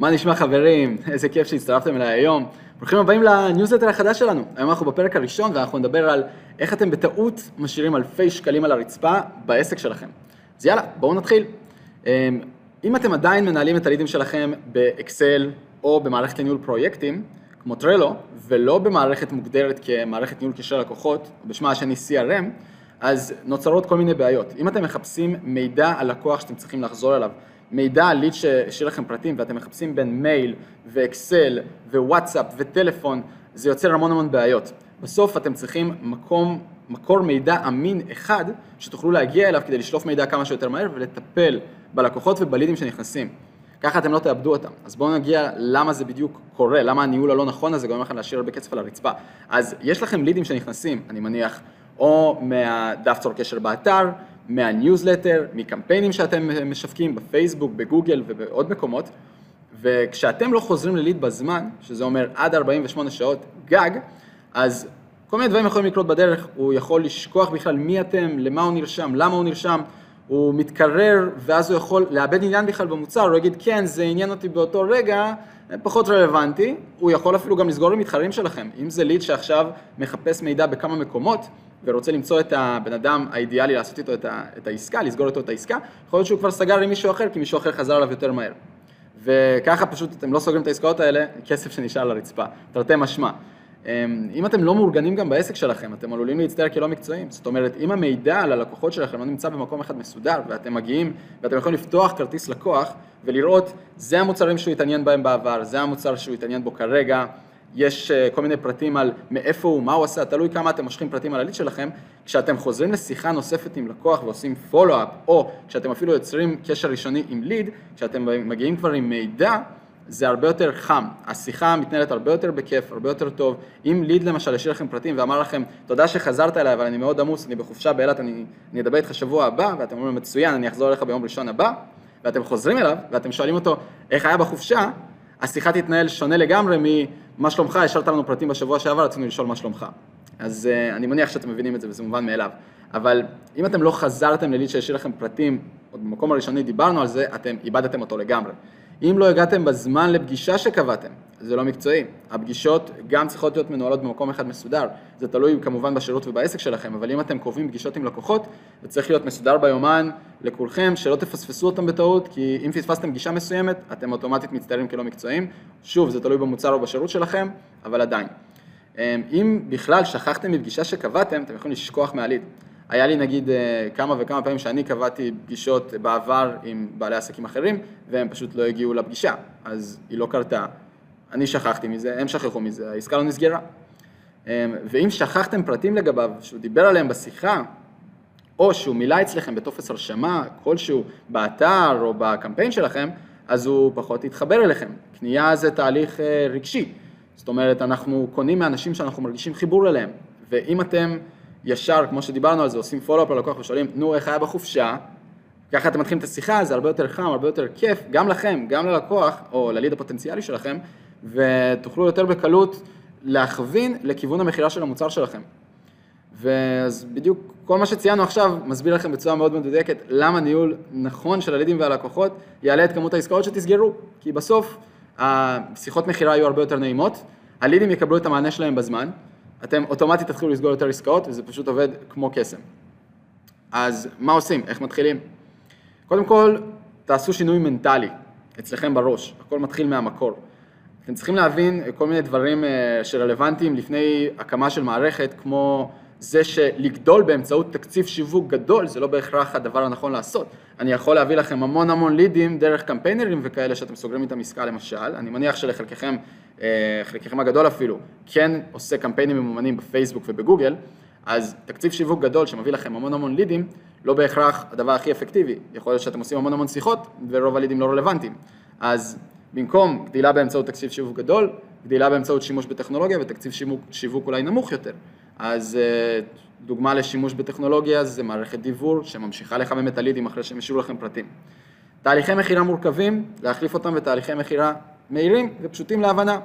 מה נשמע חברים? איזה כיף שהצטרפתם אליי היום. ברוכים הבאים לניוזלטר החדש שלנו. היום אנחנו בפרק הראשון ואנחנו נדבר על איך אתם בטעות משאירים אלפי שקלים על הרצפה בעסק שלכם. אז יאללה, בואו נתחיל. אמ, אם אתם עדיין מנהלים את הלידים שלכם באקסל או במערכת לניהול פרויקטים, כמו טרלו, ולא במערכת מוגדרת כמערכת ניהול קשרי לקוחות, בשמה השני CRM, אז נוצרות כל מיני בעיות. אם אתם מחפשים מידע על לקוח שאתם צריכים לחזור אליו, מידע על ליד שהשאיר לכם פרטים ואתם מחפשים בין מייל ואקסל ווואטסאפ וטלפון, זה יוצר המון המון בעיות. בסוף אתם צריכים מקום, מקור מידע אמין אחד שתוכלו להגיע אליו כדי לשלוף מידע כמה שיותר מהר ולטפל בלקוחות ובלידים שנכנסים. ככה אתם לא תאבדו אותם. אז בואו נגיע למה זה בדיוק קורה, למה הניהול הלא נכון הזה גורם לכם להשאיר הרבה כסף על הרצפה. אז יש לכם לידים שנכנסים, אני מניח, או מהדף צור קשר באתר, מהניוזלטר, מקמפיינים שאתם משווקים בפייסבוק, בגוגל ובעוד מקומות, וכשאתם לא חוזרים לליד בזמן, שזה אומר עד 48 שעות גג, אז כל מיני דברים יכולים לקרות בדרך, הוא יכול לשכוח בכלל מי אתם, למה הוא נרשם, למה הוא נרשם, הוא מתקרר ואז הוא יכול לאבד עניין בכלל במוצר, הוא יגיד כן, זה עניין אותי באותו רגע, פחות רלוונטי, הוא יכול אפילו גם לסגור עם מתחרים שלכם. אם זה ליד שעכשיו מחפש מידע בכמה מקומות ורוצה למצוא את הבן אדם האידיאלי לעשות איתו את, ה, את העסקה, לסגור איתו את העסקה, יכול להיות שהוא כבר סגר עם מישהו אחר, כי מישהו אחר חזר עליו יותר מהר. וככה פשוט אתם לא סוגרים את העסקאות האלה, כסף שנשאר על הרצפה, תרתי משמע. אמ, אם אתם לא מאורגנים גם בעסק שלכם, אתם עלולים להצטער כלא מקצועיים. זאת אומרת, אם המידע על הלקוחות שלכם לא נמצא במקום אחד מסודר, ואתם מגיעים, ואתם יכולים לפתוח כרטיס לקוח ולראות, זה המוצרים שהוא התעניין בהם בעבר, זה המוצר שהוא התעניין בו כרגע, יש אה, כל מיני פרטים על מאיפה הוא, מה הוא עשה, תלוי כמה אתם מושכים פרטים על הליד שלכם, כשאתם חוזרים לשיחה נוספת עם לקוח ועושים פולו-אפ, או כשאתם אפילו יוצרים קשר ראשוני עם ליד, כשאתם מגיעים כבר עם מידע, זה הרבה יותר חם, השיחה מתנהלת הרבה יותר בכיף, הרבה יותר טוב. אם ליד למשל השאיר לכם פרטים ואמר לכם, תודה שחזרת אליי, אבל אני מאוד עמוס, אני בחופשה באילת, אני, אני אדבר איתך שבוע הבא, ואתם אומרים, מצוין, אני אחזור אליך ביום ראשון הבא, ואתם חוזרים אליו, ואתם שואלים אותו, איך היה בחופשה, השיחה תתנהל שונה לגמרי ממה שלומך, השארת לנו פרטים בשבוע שעבר, רצינו לשאול מה שלומך. אז uh, אני מניח שאתם מבינים את זה וזה מובן מאליו. אבל אם אתם לא חזרתם לליד שהשאיר לכם פרטים, עוד במקום הראשוני דיברנו על זה, אתם איבדתם אותו לגמרי. אם לא הגעתם בזמן לפגישה שקבעתם, זה לא מקצועי. הפגישות גם צריכות להיות מנוהלות במקום אחד מסודר. זה תלוי כמובן בשירות ובעסק שלכם, אבל אם אתם קובעים פגישות עם לקוחות, זה צריך להיות מסודר ביומן לכולכם, שלא תפספסו אותם בטעות, כי אם פספסתם פגישה מסוימת, אתם אוטומטית מצטערים כלא מקצועיים. שוב, זה תלוי במוצר או בשירות שלכם, אבל עדיין. אמ, אם בכלל שכחתם מפגישה שקבעתם, אתם יכולים לשכוח מהליד. היה לי נגיד אה, כמה וכמה פעמים שאני קבעתי פגישות בעבר עם בעלי עסקים אחרים, והם פשוט לא הגיעו לפגישה, אז היא לא קרתה. אני שכחתי מזה, הם שכחו מזה, העסקה לא נסגרה. אמ, ואם שכחתם פרטים לגביו, שהוא דיבר עליהם בשיחה, או שהוא מילא אצלכם בטופס הרשמה כלשהו באתר או בקמפיין שלכם, אז הוא פחות יתחבר אליכם. קנייה זה תהליך אה, רגשי. זאת אומרת, אנחנו קונים מאנשים שאנחנו מרגישים חיבור אליהם, ואם אתם ישר, כמו שדיברנו על זה, עושים פולו-אפ ללקוח ושואלים, נו, איך היה בחופשה? ככה אתם מתחילים את השיחה, זה הרבה יותר חם, הרבה יותר כיף, גם לכם, גם ללקוח, או לליד הפוטנציאלי שלכם, ותוכלו יותר בקלות להכווין לכיוון המכירה של המוצר שלכם. ואז בדיוק כל מה שציינו עכשיו מסביר לכם בצורה מאוד מדויקת למה ניהול נכון של הלידים והלקוחות יעלה את כמות העסקאות שתסגרו, כי בסוף השיחות מכירה יהיו הרבה יותר נעימות, הלידים יקבלו את המענה שלהם בזמן, אתם אוטומטית תתחילו לסגור יותר עסקאות וזה פשוט עובד כמו קסם. אז מה עושים? איך מתחילים? קודם כל, תעשו שינוי מנטלי אצלכם בראש, הכל מתחיל מהמקור. אתם צריכים להבין כל מיני דברים אה, שרלוונטיים לפני הקמה של מערכת, כמו זה שלגדול באמצעות תקציב שיווק גדול זה לא בהכרח הדבר הנכון לעשות. אני יכול להביא לכם המון המון לידים דרך קמפיינרים וכאלה שאתם סוגרים איתם עסקה למשל, אני מניח שלחלקכם, אה, חלקכם הגדול אפילו, כן עושה קמפיינים ממומנים בפייסבוק ובגוגל, אז תקציב שיווק גדול שמביא לכם המון המון לידים, לא בהכרח הדבר הכי אפקטיבי. יכול להיות שאתם עושים המון המון שיחות ורוב הלידים לא רלוונטיים. אז במקום גדילה באמצעות תקציב שיווק גדול, גדילה באמצעות שימוש בטכנולוגיה ותקציב שיווק, שיווק אולי נמוך יותר. אז אה, דוגמה לשימוש בטכנולוגיה זה מערכת דיוור שממשיכה לחמם את הלידים אחרי שהם השאירו לכם פרטים. תהליכי מכירה מורכבים, להחליף אותם בתהליכי מכירה מהירים ופשוטים להבנה.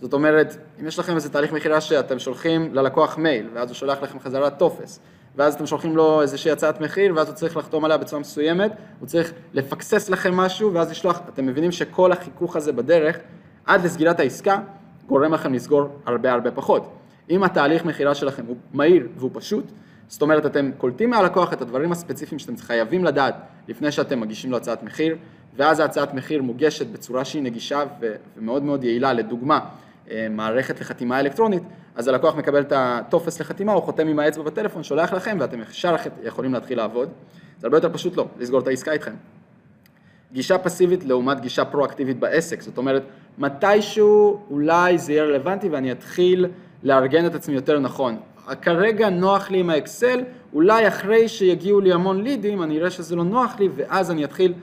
זאת אומרת, אם יש לכם איזה תהליך מכירה שאתם שולחים ללקוח מייל, ואז הוא שולח לכם חזרה טופס, ואז אתם שולחים לו איזושהי הצעת מחיר, ואז הוא צריך לחתום עליה בצורה מסוימת, הוא צריך לפקסס לכם משהו, ואז לשלוח, אתם מבינים שכל החיכוך הזה בדרך, עד לסגירת העסקה, גורם לכם לסגור הרבה הרבה פחות. אם התהליך מכירה שלכם הוא מהיר והוא פשוט, זאת אומרת, אתם קולטים מהלקוח את הדברים הספציפיים שאתם חייבים לדעת לפני שאתם מגישים לו הצעת מחיר, ואז ההצעת מחיר מוגשת בצורה שהיא נגישה ומאוד מאוד יעילה, לדוגמה, אה, מערכת לחתימה אלקטרונית, אז הלקוח מקבל את הטופס לחתימה, הוא חותם עם האצבע בטלפון, שולח לכם ואתם ישר יכולים להתחיל לעבוד. זה הרבה יותר פשוט לא, לסגור את העסקה איתכם. גישה פסיבית לעומת גישה פרואקטיבית בעסק, זאת אומרת, מתישהו אולי זה יהיה רלוונטי ואני אתחיל לארגן את עצמי יותר נכון. כרגע נוח לי עם האקסל, אולי אחרי שיגיעו לי המון לידים, אני אראה שזה לא נוח לי, ואז אני אתחיל,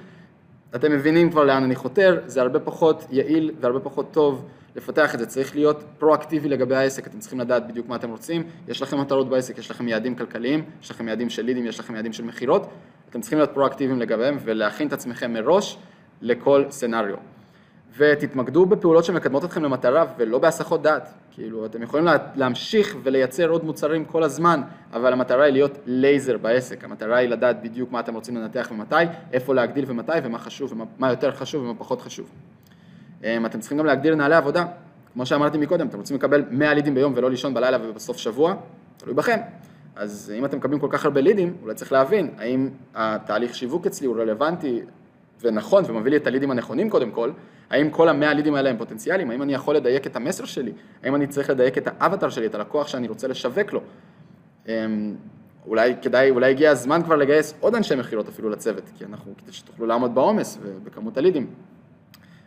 אתם מבינים כבר לאן אני חותר, זה הרבה פחות יעיל והרבה פחות טוב לפתח את זה, צריך להיות פרואקטיבי לגבי העסק, אתם צריכים לדעת בדיוק מה אתם רוצים, יש לכם מטרות בעסק, יש לכם יעדים כלכליים, יש לכם יעדים של לידים, יש לכם יעדים של מכירות, אתם צריכים להיות פרואקטיביים לגביהם ולהכין את עצמכם מראש לכל סצנריו. ותתמקדו בפעולות שמקדמות אתכם למטרה ולא בהסחות דעת. כאילו, אתם יכולים לה, להמשיך ולייצר עוד מוצרים כל הזמן, אבל המטרה היא להיות לייזר בעסק. המטרה היא לדעת בדיוק מה אתם רוצים לנתח ומתי, איפה להגדיל ומתי, ומה חשוב, ומה יותר חשוב ומה פחות חשוב. אמ, אתם צריכים גם להגדיר נהלי עבודה. כמו שאמרתי מקודם, אתם רוצים לקבל 100 לידים ביום ולא לישון בלילה ובסוף שבוע, תלוי בכם. אז אם אתם מקבלים כל כך הרבה לידים, אולי צריך להבין, האם התהליך שיווק אצלי הוא רלוונטי ונכון ומביא לי את הלידים הנכונים קודם כל, האם כל המאה לידים האלה הם פוטנציאליים, האם אני יכול לדייק את המסר שלי, האם אני צריך לדייק את האבטר שלי, את הלקוח שאני רוצה לשווק לו. אמ, אולי כדאי, אולי הגיע הזמן כבר לגייס עוד אנשי מכירות אפילו לצוות, כי אנחנו, כדי שתוכלו לעמוד בעומס ובכמות הלידים.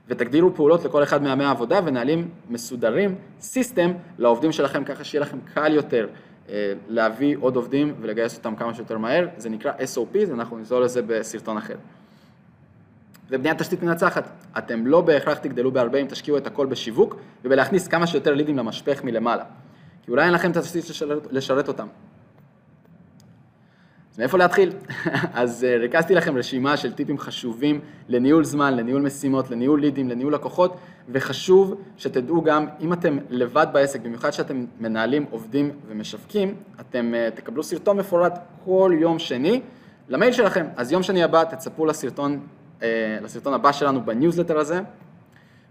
ותגדילו פעולות לכל אחד מהמאה העבודה ונהלים מסודרים, סיסטם, לעובדים שלכם, ככה שיהיה לכם קל יותר אה, להביא עוד עובדים ולגייס אותם כמה שיותר מהר, זה נקרא SOP, ואנחנו נזול לזה בסרטון אחר. ובניית תשתית מנצחת. אתם לא בהכרח תגדלו בהרבה אם תשקיעו את הכל בשיווק ובלהכניס כמה שיותר לידים למשפך מלמעלה. כי אולי אין לכם את התשתית לשרת, לשרת אותם. אז מאיפה להתחיל? אז uh, ריכזתי לכם רשימה של טיפים חשובים לניהול זמן, לניהול משימות, לניהול לידים, לניהול לקוחות, וחשוב שתדעו גם, אם אתם לבד בעסק, במיוחד שאתם מנהלים עובדים ומשווקים, אתם uh, תקבלו סרטון מפורט כל יום שני למייל שלכם. אז יום שני הבא תצפו לסרטון אה, לסרטון הבא שלנו בניוזלטר הזה.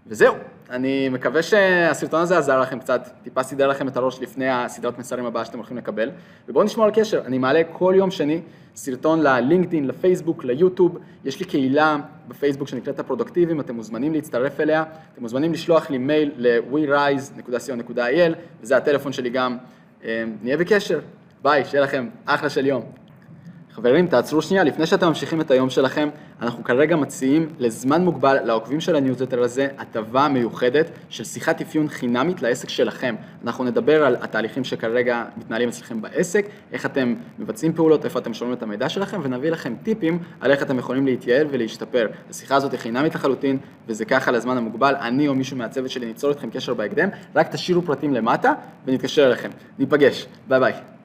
וזהו, אני מקווה שהסרטון הזה עזר לכם קצת, טיפה סידר לכם את הראש לפני הסדרת מסרים הבאה שאתם הולכים לקבל. ובואו נשמור על קשר, אני מעלה כל יום שני סרטון ללינקדאין, לפייסבוק, ליוטיוב, יש לי קהילה בפייסבוק שנקראת הפרודוקטיביים, אתם מוזמנים להצטרף אליה, אתם מוזמנים לשלוח לי מייל ל-werise.co.il, וזה הטלפון שלי גם. אה, נהיה בקשר, ביי, שיהיה לכם אחלה של יום. חברים, תעצרו שנייה, לפני שאתם ממשיכים את היום שלכם, אנחנו כרגע מציעים לזמן מוגבל לעוקבים של הניוזלטר הזה הטבה מיוחדת של שיחת אפיון חינמית לעסק שלכם. אנחנו נדבר על התהליכים שכרגע מתנהלים אצלכם בעסק, איך אתם מבצעים פעולות, איפה אתם שומעים את המידע שלכם, ונביא לכם טיפים על איך אתם יכולים להתייעל ולהשתפר. השיחה הזאת היא חינמית לחלוטין, וזה ככה לזמן המוגבל. אני או מישהו מהצוות שלי ניצור איתכם קשר בהקדם, רק תשאירו פרטים למטה ונתקשר אליכם. ניפגש, ביי ביי.